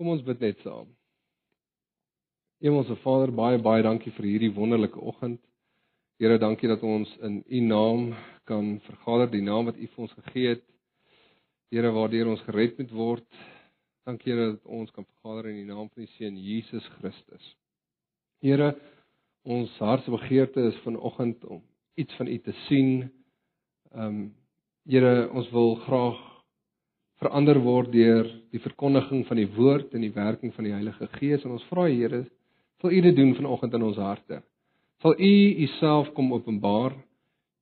Kom ons bid net saam. Hemelse Vader, baie baie dankie vir hierdie wonderlike oggend. Here, dankie dat ons in U naam kan vergader, die naam wat U vir ons gegee het. Here, waardeur ons gered moet word. Dankie Here dat ons kan vergader in die naam van U seun Jesus Christus. Here, ons hartsbegeerte is vanoggend om iets van U te sien. Ehm um, Here, ons wil graag verander word deur die verkondiging van die woord en die werking van die Heilige Gees en ons vra Here, sal U dit doen vanoggend in ons harte. Sal U Uself kom openbaar.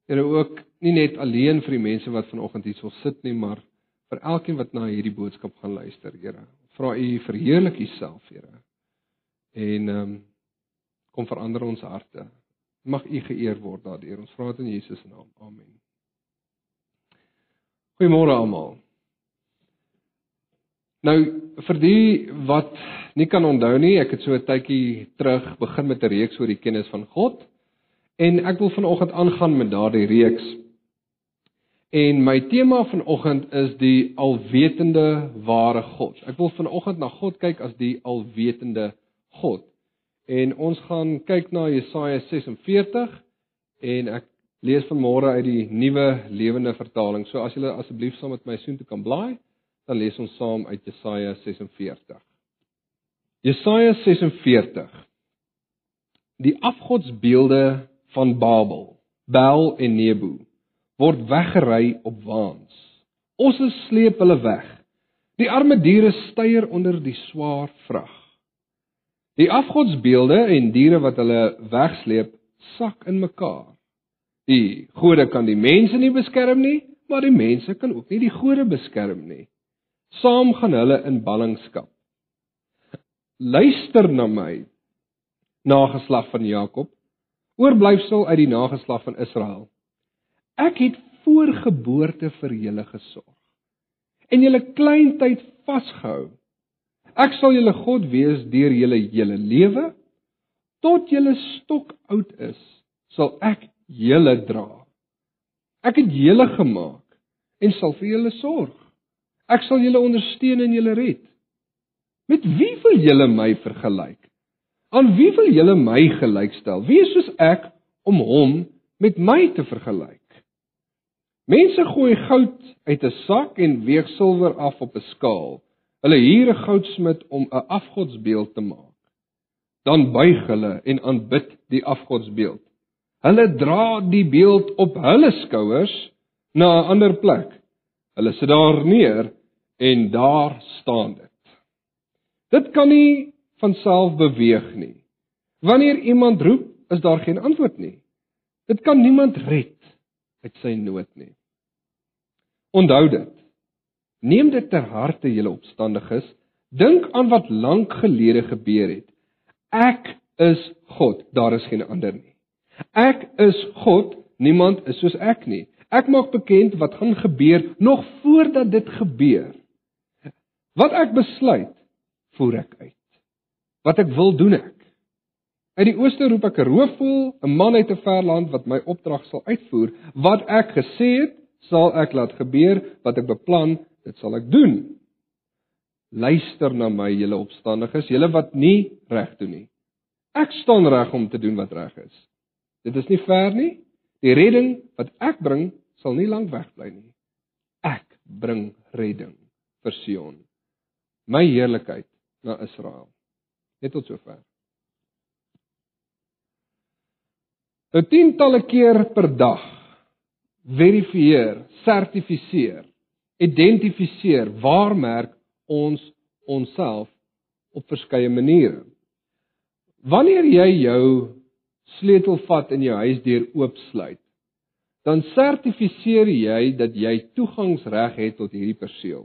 Here ook nie net alleen vir die mense wat vanoggend hier sal sit nie, maar vir elkeen wat na hierdie boodskap gaan luister, Here. Vra U verheerlik Uself, Here. En ehm um, kom verander ons harte. Mag U geëer word daardeur. Ons vra dit in Jesus naam. Amen. Goeiemôre almal. Nou vir die wat nie kan onthou nie, ek het so 'n tydjie terug begin met 'n reeks oor die kennis van God en ek wil vanoggend aangaan met daardie reeks. En my tema vanoggend is die alwetende ware God. Ek wil vanoggend na God kyk as die alwetende God. En ons gaan kyk na Jesaja 46 en ek lees vanmôre uit die nuwe lewende vertaling. So as julle asseblief saam met my soontoe kan blaai, dan lees ons saam uit Jesaja 46. Jesaja 46. Die afgodsbeelde van Babel, Bel en Nebo, word weggery op waans. Osse sleep hulle weg. Die arme diere styer onder die swaar vrag. Die afgodsbeelde en diere wat hulle wegsleep, sak in mekaar. Die gode kan die mense nie beskerm nie, maar die mense kan ook nie die gode beskerm nie. Saam gaan hulle in ballingskap. Luister na my, nageslag van Jakob, oorblyfsel uit die nageslag van Israel. Ek het voorgeboorte vir julle gesorg en julle kleintyd vasgehou. Ek sal julle God wees deur julle hele lewe tot julle stok oud is, sal ek julle dra. Ek het julle gemaak en sal vir julle sorg. Ek sal julle ondersteun en julle red. Met wie wil julle my vergelyk? Aan wie wil julle my gelykstel? Wie is soos ek om hom met my te vergelyk? Mense gooi goud uit 'n sak en weeg silwer af op 'n skaal. Hulle huur 'n goudsmid om 'n afgodsbeeld te maak. Dan buig hulle en aanbid die afgodsbeeld. Hulle dra die beeld op hulle skouers na 'n ander plek. Hulle sit daar neer en daar staan dit. Dit kan nie van self beweeg nie. Wanneer iemand roep, is daar geen antwoord nie. Dit kan niemand red uit sy nood nie. Onthou dit. Neem dit ter harte, julle opstandiges. Dink aan wat lank gelede gebeur het. Ek is God, daar is geen ander nie. Ek is God, niemand is soos ek nie. Ek maak bekend wat gaan gebeur nog voordat dit gebeur. Wat ek besluit, voer ek uit. Wat ek wil doen ek. Uit die ooste roep ek 'n roofvoël, 'n man uit 'n ver land wat my opdrag sal uitvoer. Wat ek gesê het, sal ek laat gebeur, wat ek beplan, dit sal ek doen. Luister na my, julle opstandiges, julle wat nie reg doen nie. Ek staan reg om te doen wat reg is. Dit is nie ver nie. Die redding wat ek bring, sal nie lank weg bly nie. Ek bring redding vir Sion. My heerlikheid na Israel. Net tot sover. Nou tientalle keer per dag verifieer, sertifiseer, identifiseer, waarmerk ons onsself op verskeie maniere. Wanneer jy jou sleutel vat in jou huis deur oopsluit, dan sertifiseer jy dat jy toegangsreg het tot hierdie perseel.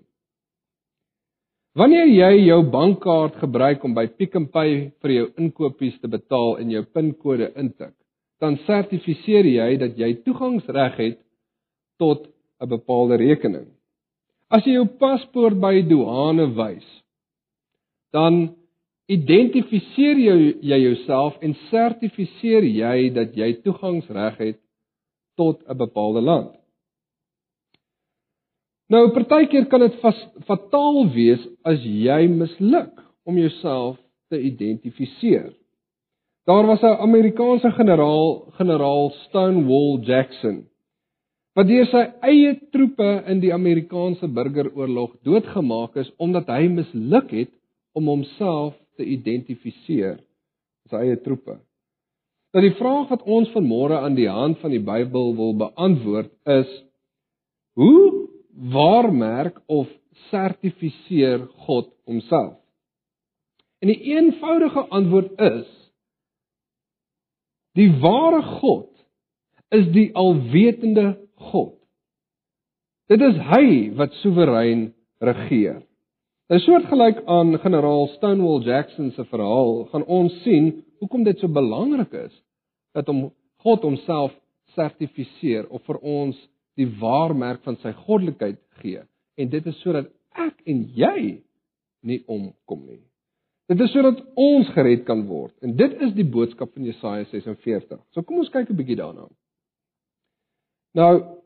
Wanneer jy jou bankkaart gebruik om by Pick n Pay vir jou inkopies te betaal en jou pinkode intik, dan sertifiseer jy dat jy toegangsreg het tot 'n bepaalde rekening. As jy jou paspoort by die douane wys, dan identifiseer jy, jy jouself en sertifiseer jy dat jy toegangsreg het tot 'n bepaalde land. Nou partykeer kan dit fataal wees as jy misluk om jouself te identifiseer. Daar was 'n Amerikaanse generaal, generaal Stonewall Jackson, wat deur sy eie troepe in die Amerikaanse burgeroorlog doodgemaak is omdat hy misluk het om homself te identifiseer as sy eie troepe. Nou die vraag wat ons vanmôre aan die hand van die Bybel wil beantwoord is: Hoe waarmerk of sertifiseer God homself? En die eenvoudige antwoord is: Die ware God is die alwetende God. Dit is hy wat soewerein regeer. 'n Soortgelyk aan generaal Stonewall Jackson se verhaal gaan ons sien hoekom dit so belangrik is dat om God homself sertifiseer of vir ons die waarmerk van sy goddelikheid gee. En dit is sodat ek en jy nie omkom nie. Dit is sodat ons gered kan word. En dit is die boodskap van Jesaja 46. So kom ons kyk 'n bietjie daarna. Nou,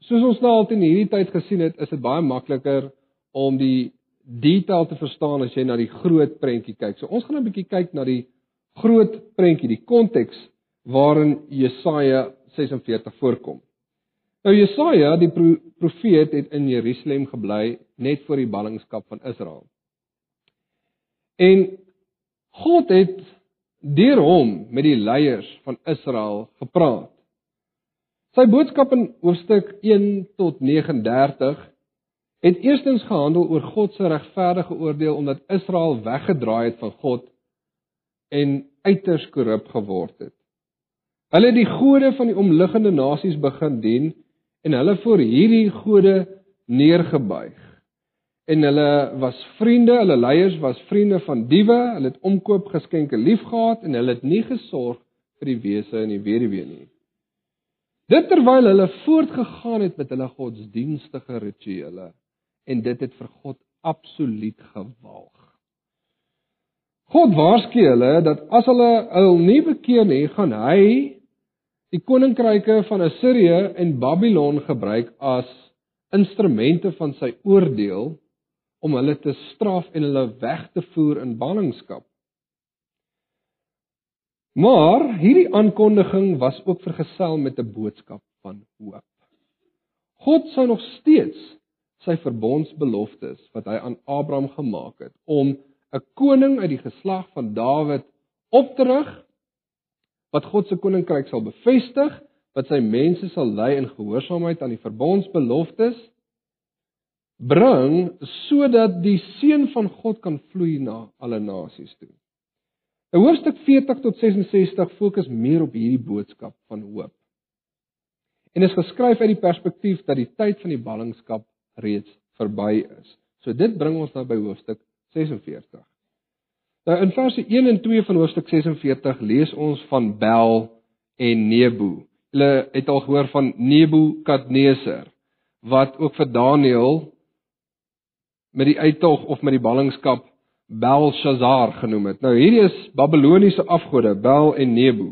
soos ons nou al in hierdie tyd gesien het, is dit baie makliker om die detail te verstaan as jy na die groot prentjie kyk. So ons gaan 'n bietjie kyk na die groot prentjie, die konteks waarin Jesaja 46 voorkom. Nou Jesaja, die profeet het in Jerusalem gebly net voor die ballingskap van Israel. En God het deur hom met die leiers van Israel gepraat. Sy boodskap in hoofstuk 1 tot 39 het eerstens gehandel oor God se regverdige oordeel omdat Israel weggedraai het van God en uiters korrup geword het. Hulle het die gode van die omliggende nasies begin dien en hulle voor hierdie gode neergebuig. En hulle was vriende, hulle leiers was vriende van diewe, hulle het omkoopgeskenke liefgehad en hulle het nie gesorg vir die wese en die weduwee nie. Dit terwyl hulle voortgegaan het met hulle godsdienstige rituele en dit het vir God absoluut gewaag. God waarsku hulle dat as hulle hul nie bekeer nie, gaan hy die koninkryke van Assirië en Babylon gebruik as instrumente van sy oordeel om hulle te straf en hulle weg te voer in ballingskap. Maar hierdie aankondiging was ook vergesel met 'n boodskap van hoop. God sou nog steeds sy verbondsbeloftes wat hy aan Abraham gemaak het om 'n koning uit die geslag van Dawid op te rig wat God se koninkryk sal bevestig, wat sy mense sal lei in gehoorsaamheid aan die verbondsbeloftes bring sodat die seën van God kan vloei na alle nasies toe. 'n Hoofstuk 40 tot 66 fokus meer op hierdie boodskap van hoop. En is geskryf uit die perspektief dat die tyd van die ballingskap reeds verby is. So dit bring ons nou by hoofstuk 46. Nou in verse 1 en 2 van hoofstuk 46 lees ons van Bel en Nebo. Hulle het al gehoor van Nebukadneser wat ook vir Daniël met die uittog of met die ballingskap Belshazzar genoem het. Nou hierdie is Babiloniese afgode, Bel en Nebo.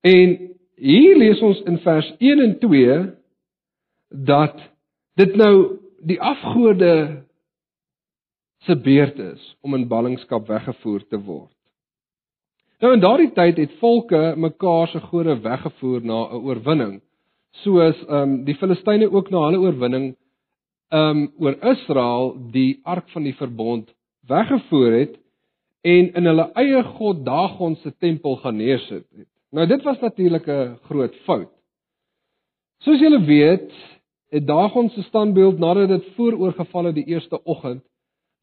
En hier lees ons in vers 1 en 2 dat dit nou die afgode se beurt is om in ballingskap weggevoer te word. Nou in daardie tyd het volke mekaar se gode weggevoer na 'n oorwinning, soos ehm um, die Filistyne ook na hulle oorwinning ehm um, oor Israel die ark van die verbond weggevoer het en in hulle eie god Dagon se tempel gaan neersit het. Nou dit was natuurlik 'n groot fout. Soos julle weet, het Dagon se standbeeld nadat dit vooroorgeval het die eerste oggend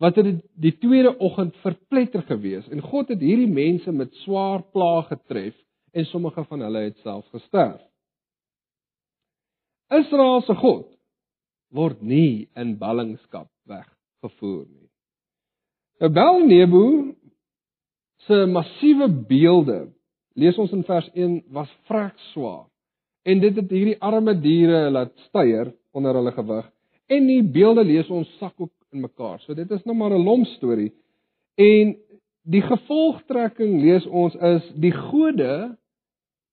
wat het die tweede oggend verpletter gewees en God het hierdie mense met swaar plaag getref en sommige van hulle het self gesterf. Israel se God word nie in ballingskap weggevoer nie. Abel Nebo se massiewe beelde lees ons in vers 1 was vrek swaar en dit het hierdie arme diere laat styer onder hulle gewig en die beelde lees ons sak ook in mekaar. So dit is nou maar 'n lomp storie. En die gevolgtrekking lees ons is die gode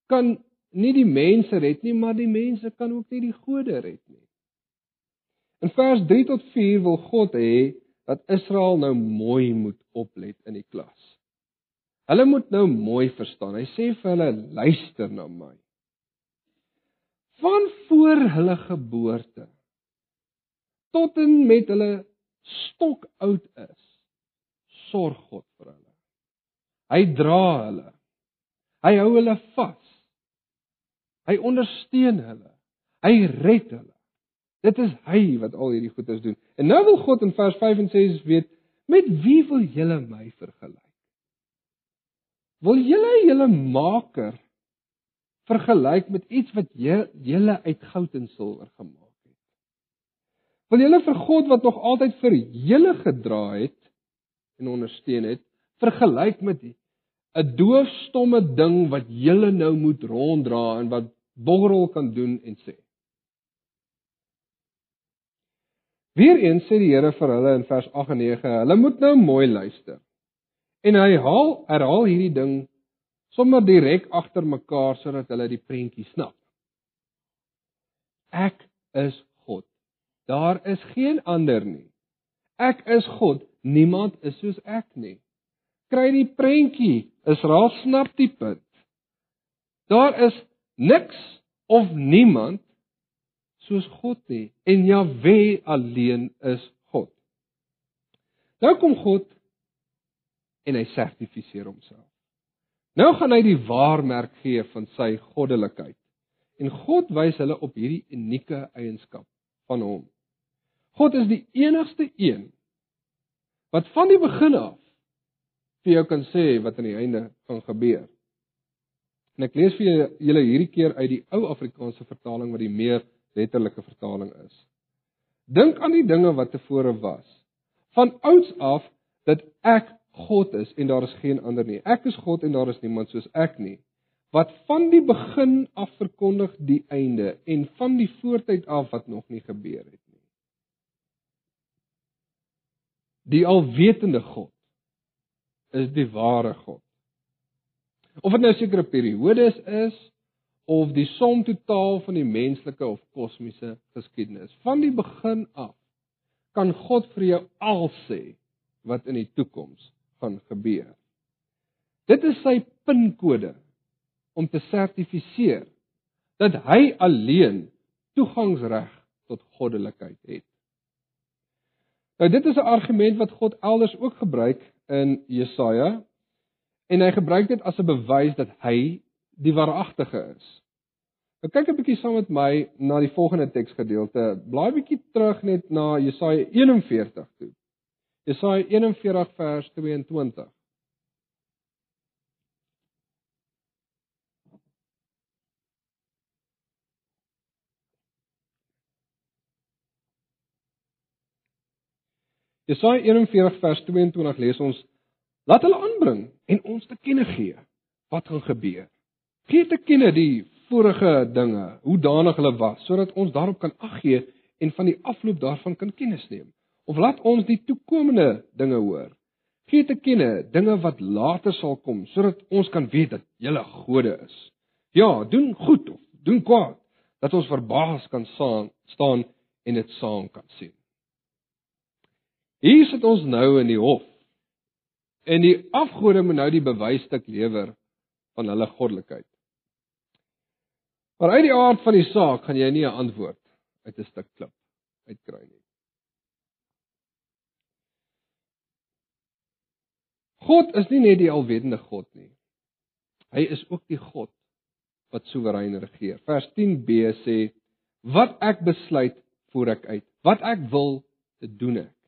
kan nie die mense red nie, maar die mense kan ook nie die gode red nie. In vers 3 tot 4 wil God hê dat Israel nou mooi moet oplet in die klas. Hulle moet nou mooi verstaan. Hy sê vir hulle luister na my. Van voor hulle geboorte tot en met hulle stok oud is, sorg God vir hulle. Hy dra hulle. Hy hou hulle vas. Hy ondersteun hulle. Hy red hulle. Dit is hy wat al hierdie goeders doen. En nou wil God in vers 5 en 6 weet, met wie wil julle my vergelyk? Wil julle julle maker vergelyk met iets wat julle uit goud en silwer gemaak het? Wil julle vir God wat nog altyd vir julle gedra het en ondersteun het, vergelyk met 'n doofstomme ding wat julle nou moet ronddra en wat borrel kan doen en sê? Weereens sê die Here vir hulle in vers 8 en 9, hulle moet nou mooi luister. En hy haal herhaal hierdie ding sommer direk agter mekaar sodat hulle die prentjie snap. Ek is. Daar is geen ander nie. Ek is God. Niemand is soos ek nie. Kry die prentjie. Israel snap die punt. Daar is niks of niemand soos God nie en Jahwe alleen is God. Nou kom God en hy sertifiseer homself. Nou gaan hy die waarmerk gee van sy goddelikheid. En God wys hulle op hierdie unieke eienskap van hom. God is die enigste een wat van die begin af vir jou kan sê wat aan die einde gaan gebeur. En ek lees vir julle hierdie keer uit die ou Afrikaanse vertaling wat die meer letterlike vertaling is. Dink aan die dinge wat tevore was. Van ouds af dat ek God is en daar is geen ander nie. Ek is God en daar is niemand soos ek nie. Wat van die begin af verkondig die einde en van die voortyd af wat nog nie gebeur het nie. Die alwetende God is die ware God. Of dit nou sekere periodes is of die som totaal van die menslike of kosmiese geskiedenis. Van die begin af kan God vir jou al sê wat in die toekoms gaan gebeur. Dit is sy pinkode om te sertifiseer dat hy alleen toegangsreg tot goddelikheid het. Nou dit is 'n argument wat God elders ook gebruik in Jesaja en hy gebruik dit as 'n bewys dat hy die waaragtige is. Nou kyk 'n bietjie saam met my na die volgende teksgedeelte. Blaai bietjie terug net na Jesaja 41 toe. Jesaja 41 vers 22. Jesaja 41 vers 22 lees ons: Laat hulle aanbring en ons te kenne gee wat gaan gebeur. Gee te kenne die vorige dinge, hoe danig hulle was, sodat ons daarop kan aggee en van die afloop daarvan kan kennis neem. Of laat ons die toekomende dinge hoor. Gee te kenne dinge wat later sal kom, sodat ons kan weet dat julle gode is. Ja, doen goed of doen kwaad, dat ons verbaas kan staan en dit saam kan sien. Hier sit ons nou in die hof. En die afgode moet nou die bewysstuk lewer van hulle goddelikheid. Maar uit die aard van die saak gaan jy nie 'n antwoord uit 'n stuk klip uitkry nie. God is nie net die alwetende God nie. Hy is ook die God wat soewerein regeer. Vers 10b sê: "Wat ek besluit, voer ek uit. Wat ek wil, dit doen ek."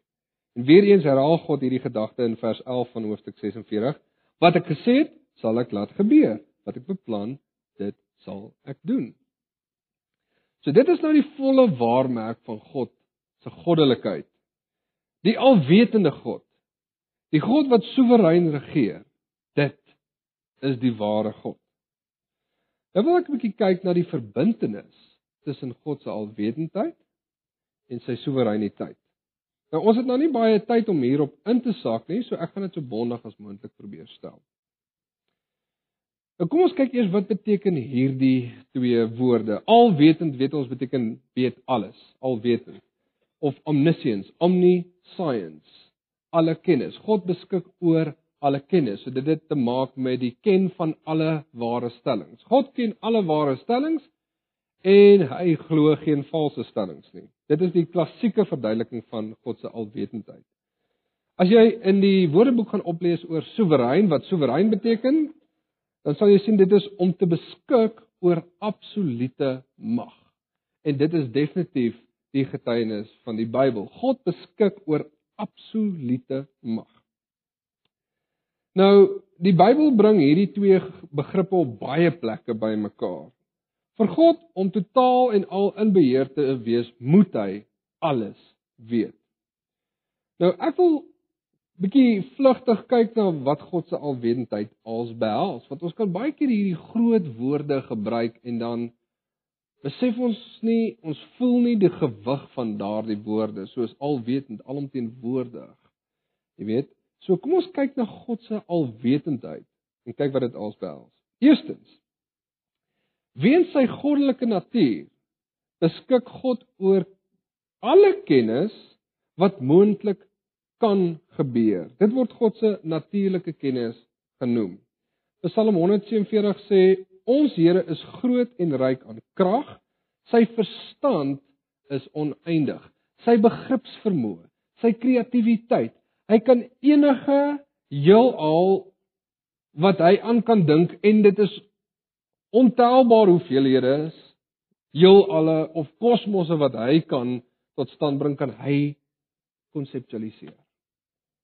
En weer eens herhaal God hierdie gedagte in vers 11 van hoofstuk 46: "Wat ek gesê het, sal ek laat gebeur. Wat ek beplan, dit sal ek doen. So dit is nou die volle waarmerk van God se goddelikheid. Die alwetende God. Die God wat soewerein regeer. Dit is die ware God. Nou wil ek 'n bietjie kyk na die verbintenis tussen God se alwetendheid en sy soewereiniteit. Nou ons het nou nie baie tyd om hierop in te saak nie, so ek gaan dit so bondig as moontlik probeer stel. Nou kom ons kyk eers wat beteken hierdie twee woorde. Alwetend weet ons beteken weet alles, alwetend. Of omniscience, omniscience. alle kennis. God beskik oor alle kennis. So dit het te maak met die ken van alle ware stellings. God ken alle ware stellings en hy glo geen valse stellings nie. Dit is die klassieke verduideliking van God se alwetendheid. As jy in die Woordeboek gaan oplees oor soewerein, wat soewerein beteken, dan sal jy sien dit is om te beskik oor absolute mag. En dit is definitief die getuienis van die Bybel. God beskik oor absolute mag. Nou, die Bybel bring hierdie twee begrippe op baie plekke bymekaar. Vir God om totaal en al in beheer te wees, moet hy alles weet. Nou ek wil bietjie vlugtig kyk na wat God se alwetendheid als behels, want ons kan baie keer hierdie groot woorde gebruik en dan besef ons nie, ons voel nie die gewig van daardie woorde soos alwetend, alomteenwoordig. Jy weet, so kom ons kyk na God se alwetendheid en kyk wat dit als behels. Eerstens, Weens sy goddelike natuur beskik God oor alle kennis wat moontlik kan gebeur. Dit word God se natuurlike kennis genoem. Psalm 147 sê ons Here is groot en ryk aan krag. Sy verstand is oneindig. Sy begripsvermoë, sy kreatiwiteit. Hy kan enige heelal wat hy aan kan dink en dit is ontelbaar hoeveelhede is heelalle of kosmosse wat hy kan tot stand bring kan hy konseptualiseer.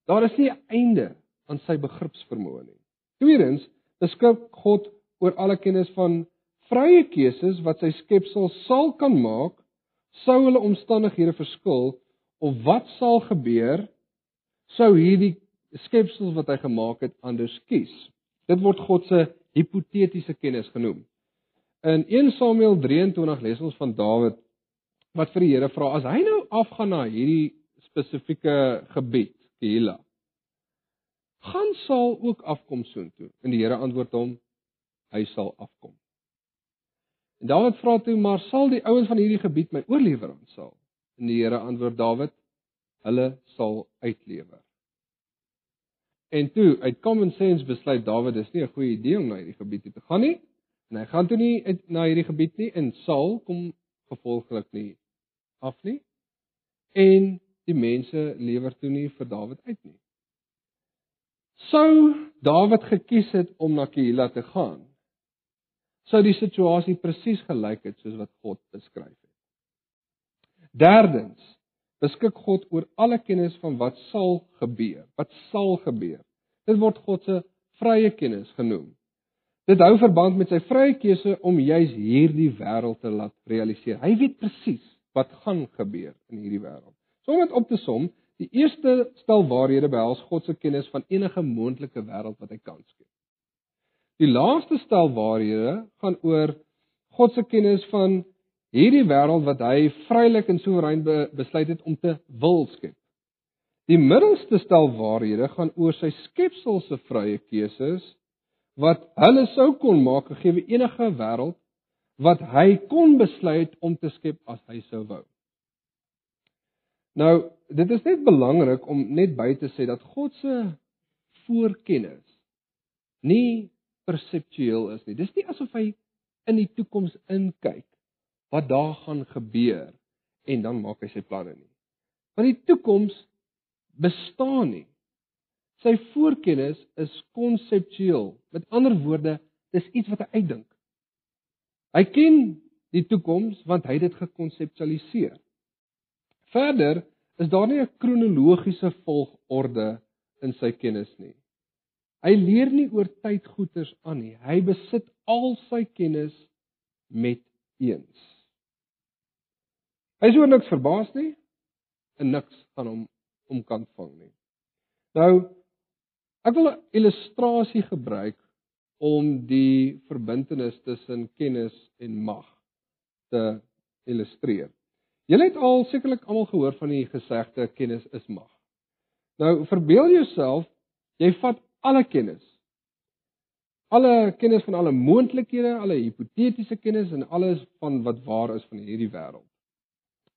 Daar is nie einde aan sy begripsvermoë nie. Tweedens, beskik God oor alle kennis van vrye keuses wat sy skepsel sal kan maak sou hulle omstandighede verskil of wat sal gebeur sou hierdie skepsels wat hy gemaak het anders kies. Dit word God se hipotetiese kennis genoem. In 1 Samuel 23 lees ons van Dawid wat vir die Here vra as hy nou afgaan na hierdie spesifieke gebied, Keilah. Gaan Saul ook afkom soontoe? En die Here antwoord hom hy sal afkom. En Dawid vra toe maar sal die ouens van hierdie gebied my oorlewer aan Saul? En die Here antwoord Dawid hulle sal uitlewer. En toe, uit common sense besluit Dawid dis nie 'n goeie idee om na hierdie gebied te gaan nie. En hy gaan toe nie na hierdie gebied nie en Saul kom gevolglik nie af nie. En die mense lewer toe nie vir Dawid uit nie. Sou Dawid gekies het om na Keila te gaan, sou die situasie presies gelyk het soos wat God beskryf het. Derdens, beskik God oor alle kennis van wat sal gebeur. Wat sal gebeur? Dit word God se vrye kennis genoem. Dit hou verband met sy vrye keuse om juis hierdie wêreld te laat realiseer. Hy weet presies wat gaan gebeur in hierdie wêreld. So om dit op te som, die eerste stel waarhede behels God se kennis van enige moontlike wêreld wat hy kan skep. Die laaste stel waarhede gaan oor God se kennis van hierdie wêreld wat hy vrylik en soewerein be, besluit het om te wil skep. Die middelste stel waarhede gaan oor sy skepsel se vrye keuses wat hulle sou kon maak gegee enige wêreld wat hy kon besluit om te skep as hy sou wou. Nou, dit is net belangrik om net by te sê dat God se voorkennis nie perseptueel is nie. Dis nie asof hy in die toekoms inkyk wat daar gaan gebeur en dan maak hy sy planne nie. Want die toekoms bestaan nie. Sy voorkennis is konseptueel. Met ander woorde, dis iets wat hy uitdink. Hy ken die toekoms want hy het dit gekonseptualiseer. Verder is daar nie 'n kronologiese volgorde in sy kennis nie. Hy leer nie oor tydgoeters aan nie. Hy besit al sy kennis met eens. Hy is oor niks verbaas nie en niks gaan hom omkant vang nie. Nou ek wil 'n illustrasie gebruik om die verbintenis tussen kennis en mag te illustreer. Julle het al sekerlik almal gehoor van die gesegde kennis is mag. Nou verbeel jouself jy vat alle kennis alle kennis van alle moontlikhede, alle hipotetiese kennis en alles van wat waar is van hierdie wêreld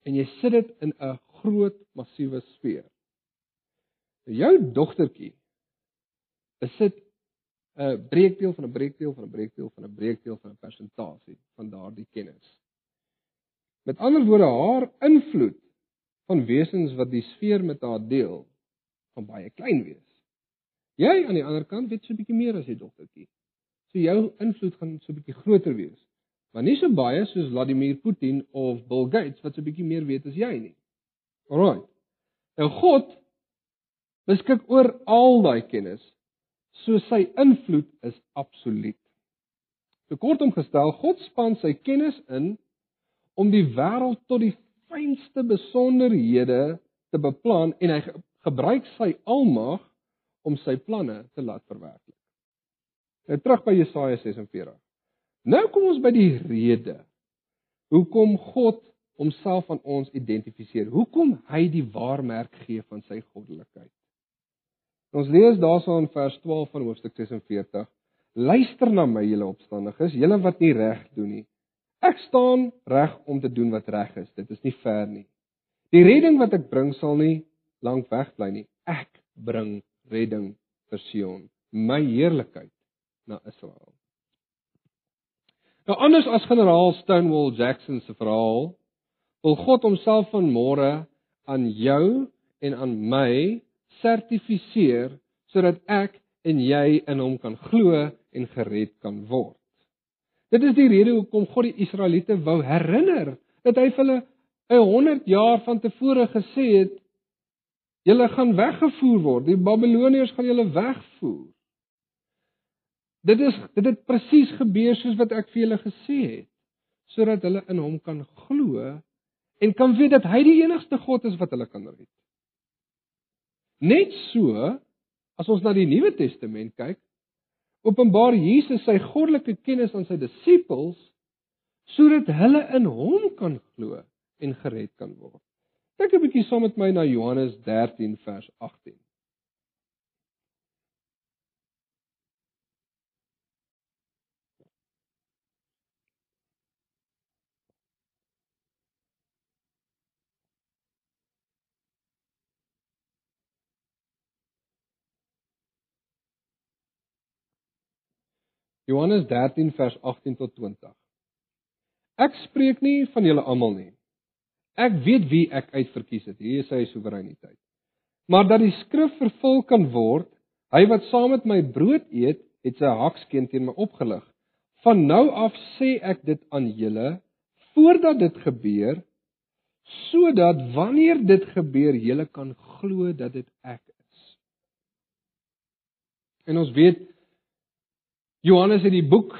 en jy sit dit in 'n groot massiewe sfeer. Jou dogtertjie besit 'n breekdeel van 'n breekdeel van 'n breekdeel van 'n breekdeel van 'n persentasie van daardie kennis. Met ander woorde, haar invloed van wesens wat die sfeer met haar deel, gaan baie klein wees. Jy aan die ander kant weet so 'n bietjie meer as jy dogtertjie. So jou invloed gaan so 'n bietjie groter wees. Maar nie so baie soos Vladimir Putin of Bill Gates wat so 'n bietjie meer weet as jy nie. Alraai. Nou God beskik oor al daai kennis so sy invloed is absoluut. So kortom gestel, God span sy kennis in om die wêreld tot die fynste besonderhede te beplan en hy gebruik sy almag om sy planne te laat verwerklik. Nou terug by Jesaja 46. Nou kom ons by die rede hoekom God homself aan ons identifiseer. Hoekom hy die waarmerk gee van sy goddelikheid. Ons lees daarsonder vers 12 van hoofstuk 46. Luister na my julle opstandiges, julle wat nie reg doen nie. Ek staan reg om te doen wat reg is. Dit is nie ver nie. Die redding wat ek bring sal nie lank weg bly nie. Ek bring redding vir Sion, my heerlikheid na Israel. Nou anders as generaal Stonewall Jackson se verhaal, wil God homself van môre aan jou en aan my sertifiseer sodat ek en jy in hom kan glo en gered kan word. Dit is die rede hoekom God die Israeliete wou herinner dat hy vir hulle 100 jaar van tevore gesê het julle gaan weggevoer word, die Babiloniërs gaan julle wegvoer. Dit is dit het presies gebeur soos wat ek vir julle gesê het, sodat hulle in hom kan glo en kan weet dat hy die enigste God is wat hulle kan red. Net so as ons na die Nuwe Testament kyk, openbaar Jesus sy goddelike kennis aan sy disippels sodat hulle in hom kan glo en gered kan word. Kyk 'n bietjie saam met my na Johannes 13 vers 18. Johannes 13 vers 18 tot 20. Ek spreek nie van julle almal nie. Ek weet wie ek uitverkies het. Hier is sy soewereiniteit. Maar dat die skrif vervul kan word, hy wat saam met my brood eet, het sy hakskeen teen my opgelig. Van nou af sê ek dit aan julle voordat dit gebeur, sodat wanneer dit gebeur, julle kan glo dat dit ek is. En ons weet Johannes het die boek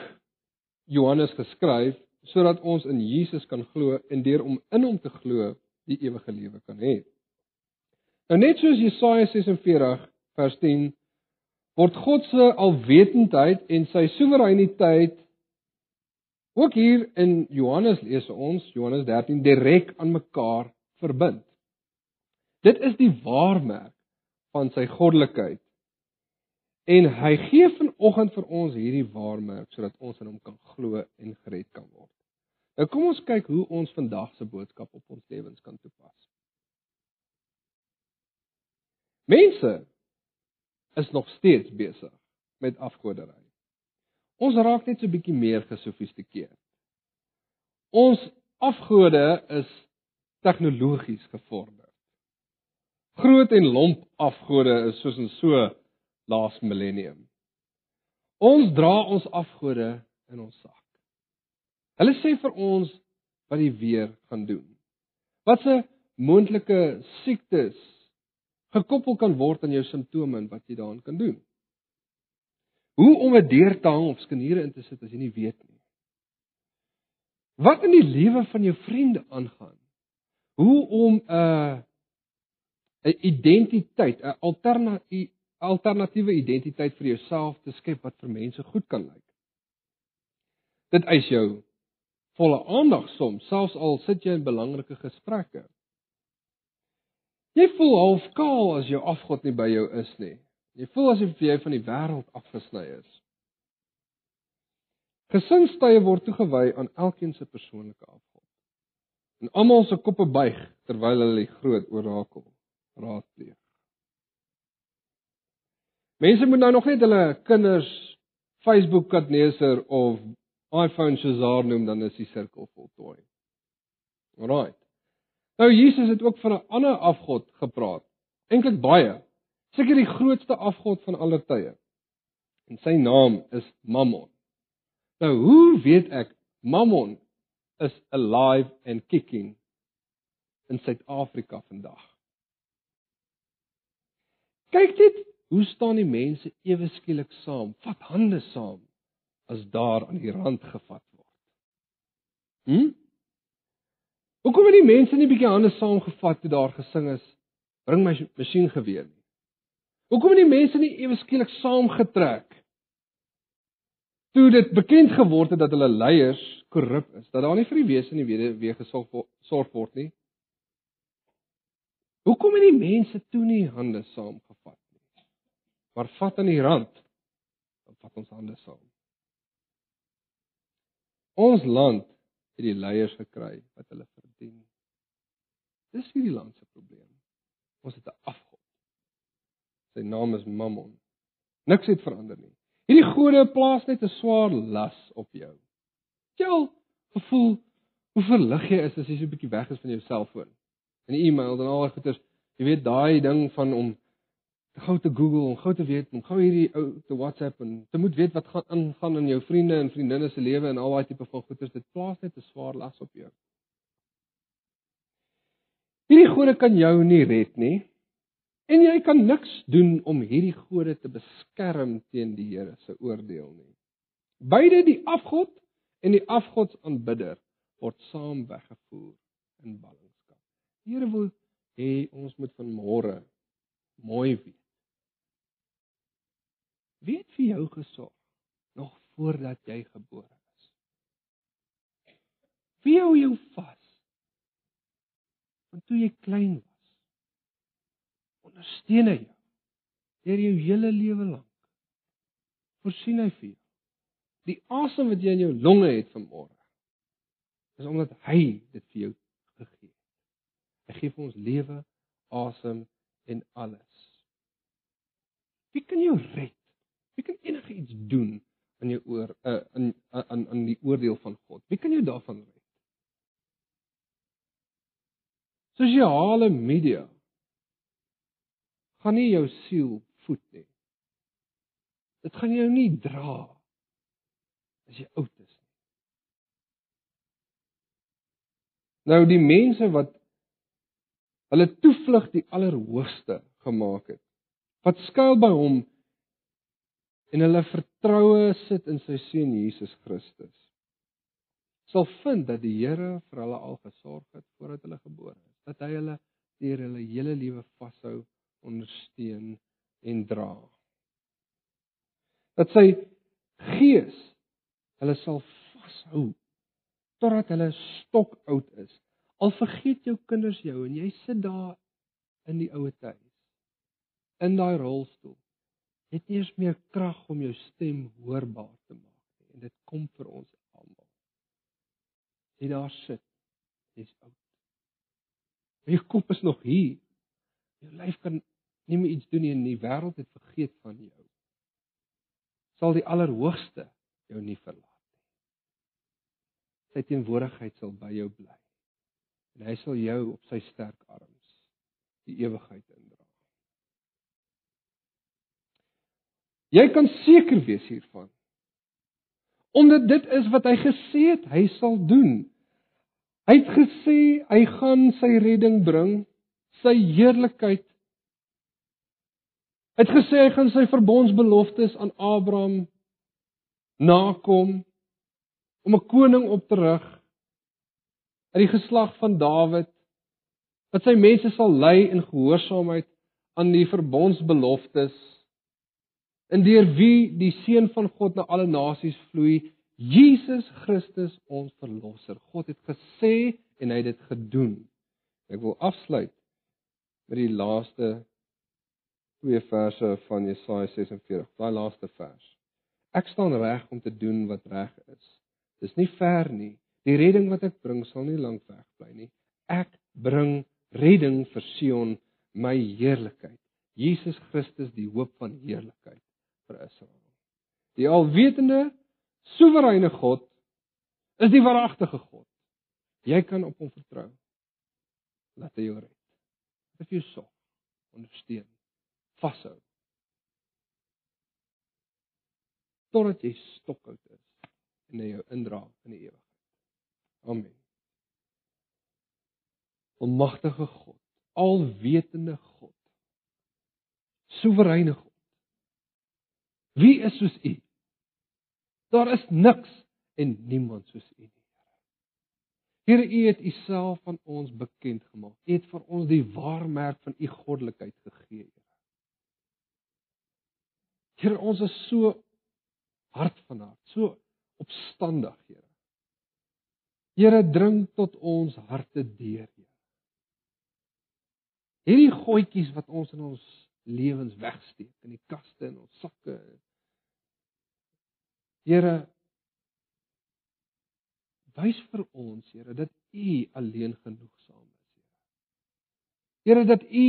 Johannes geskryf sodat ons in Jesus kan glo en deur om in hom te glo die ewige lewe kan hê. Nou net soos Jesaja 46 vers 10 word God se alwetendheid en sy soewereiniteit ook hier in Johannes lees ons Johannes 13 direk aan mekaar verbind. Dit is die waarmerk van sy goddelikheid En hy gee vanoggend vir ons hierdie waarmerk sodat ons in hom kan glo en gered kan word. Nou kom ons kyk hoe ons vandag se boodskap op ons lewens kan toepas. Mense is nog steeds besig met afgoderry. Ons raak net so bietjie meer gesofistikeerd. Ons afgode is tegnologies gevorder. Groot en lomp afgode is soos in so laas millennium. Ons dra ons afgode in ons sak. Hulle sê vir ons wat die weer gaan doen. Wat se moontlike siektes gekoppel kan word aan jou simptome en wat jy daaraan kan doen. Hoe om 'n deur te hang of skeniere in te sit as jy nie weet nie. Wat in die lewe van jou vriende aangaan. Hoe om 'n uh, 'n identiteit, 'n alternatiewe alternatiewe identiteit vir jouself te skep wat vir mense goed kan lyk. Dit eis jou volle aandag soms, selfs al sit jy in belangrike gesprekke. Jy voel half kaal as jou afgod nie by jou is nie. Jy voel asof jy van die wêreld afgesny is. Gesinstye word toegewy aan elkeen se persoonlike afgod. En almal se koppe buig terwyl hulle die groot orakel raadpleeg. Mense moet nou nog net hulle kinders Facebook Katneser of iPhone Shazar noem dan is die sirkel voltooi. Alraai. Nou Jesus het ook van 'n ander afgod gepraat. Eintlik baie. Seker die grootste afgod van alle tye. En sy naam is Mammon. Nou hoe weet ek Mammon is alive and kicking in Suid-Afrika vandag? Kyk dit, hoe staan die mense ewe skielik saam? Vat hande saam as daar aan die rand gevat word. Hm? Hoekom het die mense nie bietjie hande saamgevat toe daar gesing is? Bring my masjien geweer. Hoekom het die mense nie ewe skielik saamgetrek? Toe dit bekend geword het dat hulle leiers korrup is, dat daar nie vir die wese nie weer weer gesorg word nie. Hoekom het die mense toe nie hande saamgevat? Maar vat aan die rand, dan vat ons hande saam. Ons land het die leiers gekry wat hulle verdien. Dis hierdie land se probleem. Ons het 'n afgod. Sy naam is Mammon. Niks het verander nie. Hierdie gode plaas net 'n swaar las op jou. Jy gevoel hoe verlig jy is as jy so 'n bietjie weg is van jou selfoon. En e-mail en al daai goeters. Jy weet daai ding van om gou te Google en gou te weet, om gou hierdie ou te WhatsApp en te moet weet wat gaan aangaan in jou vriende en vriendinne se lewe en al daai tipe van goeters, dit plaas net 'n swaar las op jou. Hierdie gode kan jou nie red nie. En jy kan niks doen om hierdie gode te beskerm teen die Here se oordeel nie. Beide die afgod en die afgodsaanbidder word saam weggevoer in ballingskap. Die Here wil hê ons moet van môre mooi Wie het vir jou gesorg nog voordat jy gebore is? Wie hou jou vas? Want toe jy klein was, ondersteun hy jou deur jou hele lewe lank. Voorsien hy vir jou. Die asem wat jy in jou longe het vanmôre is omdat hy dit vir jou gegee het. Hy gee vir ons lewe, asem en alles. Wie kan jou red? Wie kan enigiets doen in jou oor uh, in aan aan die oordeel van God? Wie kan jou daarvan red? Sosiale media gaan nie jou siel voed nie. Dit gaan jou nie dra as jy oud is nie. Nou die mense wat hulle toevlug die allerhoogste gemaak het, wat skuil by hom en hulle vertroue sit in sy seun Jesus Christus sal vind dat die Here vir hulle al gesorg het voordat hulle gebore is dat hy hulle deur hulle hele lewe vashou ondersteun en dra. Dat sy gees hulle sal vashou totdat hulle stok oud is. Al vergeet jou kinders jou en jy sit daar in die oue tyd in daai rolstoel het nie eens meer krag om jou stem hoorbaar te maak nie. En dit kom vir ons almal. Jy daar sit, jy's oud. Jou kop is nog hier. Jou lyf kan nie meer iets doen nie en die wêreld het vergeet van jou. Sal die Allerhoogste jou nie verlaat nie. Sy teenwoordigheid sal by jou bly. En hy sal jou op sy sterk arms die ewigheid indra. Jy kan seker wees hiervan. Omdat dit is wat hy gesê het hy sal doen. Hy het gesê hy gaan sy redding bring, sy heerlikheid. Hy het gesê hy gaan sy verbondsbeloftes aan Abraham nakom om 'n koning op te rig uit die geslag van Dawid wat sy mense sal lei in gehoorsaamheid aan die verbondsbeloftes in deur wie die seun van God na alle nasies vloei, Jesus Christus ons verlosser. God het gesê en hy het dit gedoen. Ek wil afsluit met die laaste twee verse van Jesaja 46, daai laaste vers. Ek staan reg om te doen wat reg is. Dis nie ver nie. Die redding wat ek bring sal nie lank weg bly nie. Ek bring redding vir Sion, my heerlikheid. Jesus Christus die hoop van heerlikheid vir Israel. Die alwetende, soewereine God is die waaragtige God. Jy kan op hom vertrou. Laat hy jou red. Dit jou sorg, ondersteun, vashou. Totdat jy stokoud is en hy jou indra in die ewigheid. Amen. Almagtige God, alwetende God. Soewereine God. Wie is soos U? Daar is niks en niemand soos U nie. Here, U het U self aan ons bekend gemaak. U het vir ons die waarmerk van U goddelikheid gegee, Here. Here, ons is so hart van hart, so opstandig, Here. Here, dring tot ons harte deur, Here. Hierdie goedjies wat ons in ons lewens wegsteek in die kaste en ons sakke. Here wys vir ons, Here, dat U alleen genoegsaam is, Here. Here dat U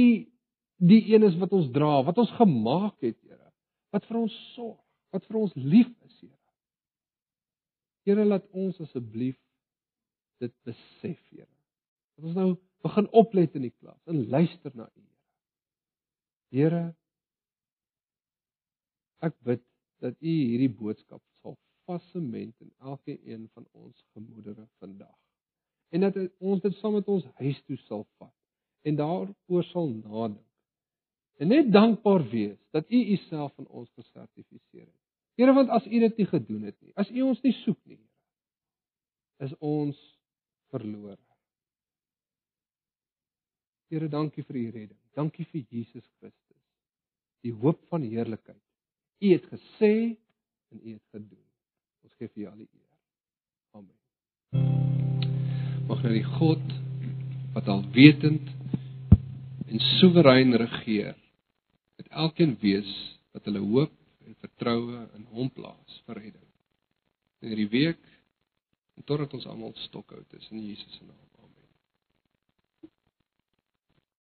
die een is wat ons dra, wat ons gemaak het, Here, wat vir ons sorg, wat vir ons lief is, Here. Here laat ons asseblief dit besef, Here. Dat ons nou begin oplet in die klas en luister na U, Here. Ek bid dat U hierdie boodskap sal vassement in elke een van ons gemoedere vandag. En dat ons dit saam met ons huis toe sal vat en daaroor sal nadink. En net dankbaar wees dat U U self van ons gesertifiseer het. Here, want as U dit nie gedoen het nie, as U ons nie soek nie, Here, is ons verlore. Here, dankie vir U redding. Dankie vir Jesus Christus. Die hoop van heerlikheid. U het gesê en U het gedoen. Ons gee vir U al die eer. Amen. Mag nou die God wat alwetend en soewerein regeer, met elkeen wees wat hulle hoop en vertroue in Hom plaas vir redding. In hierdie week en totdat ons almal stokhou in Jesus se naam.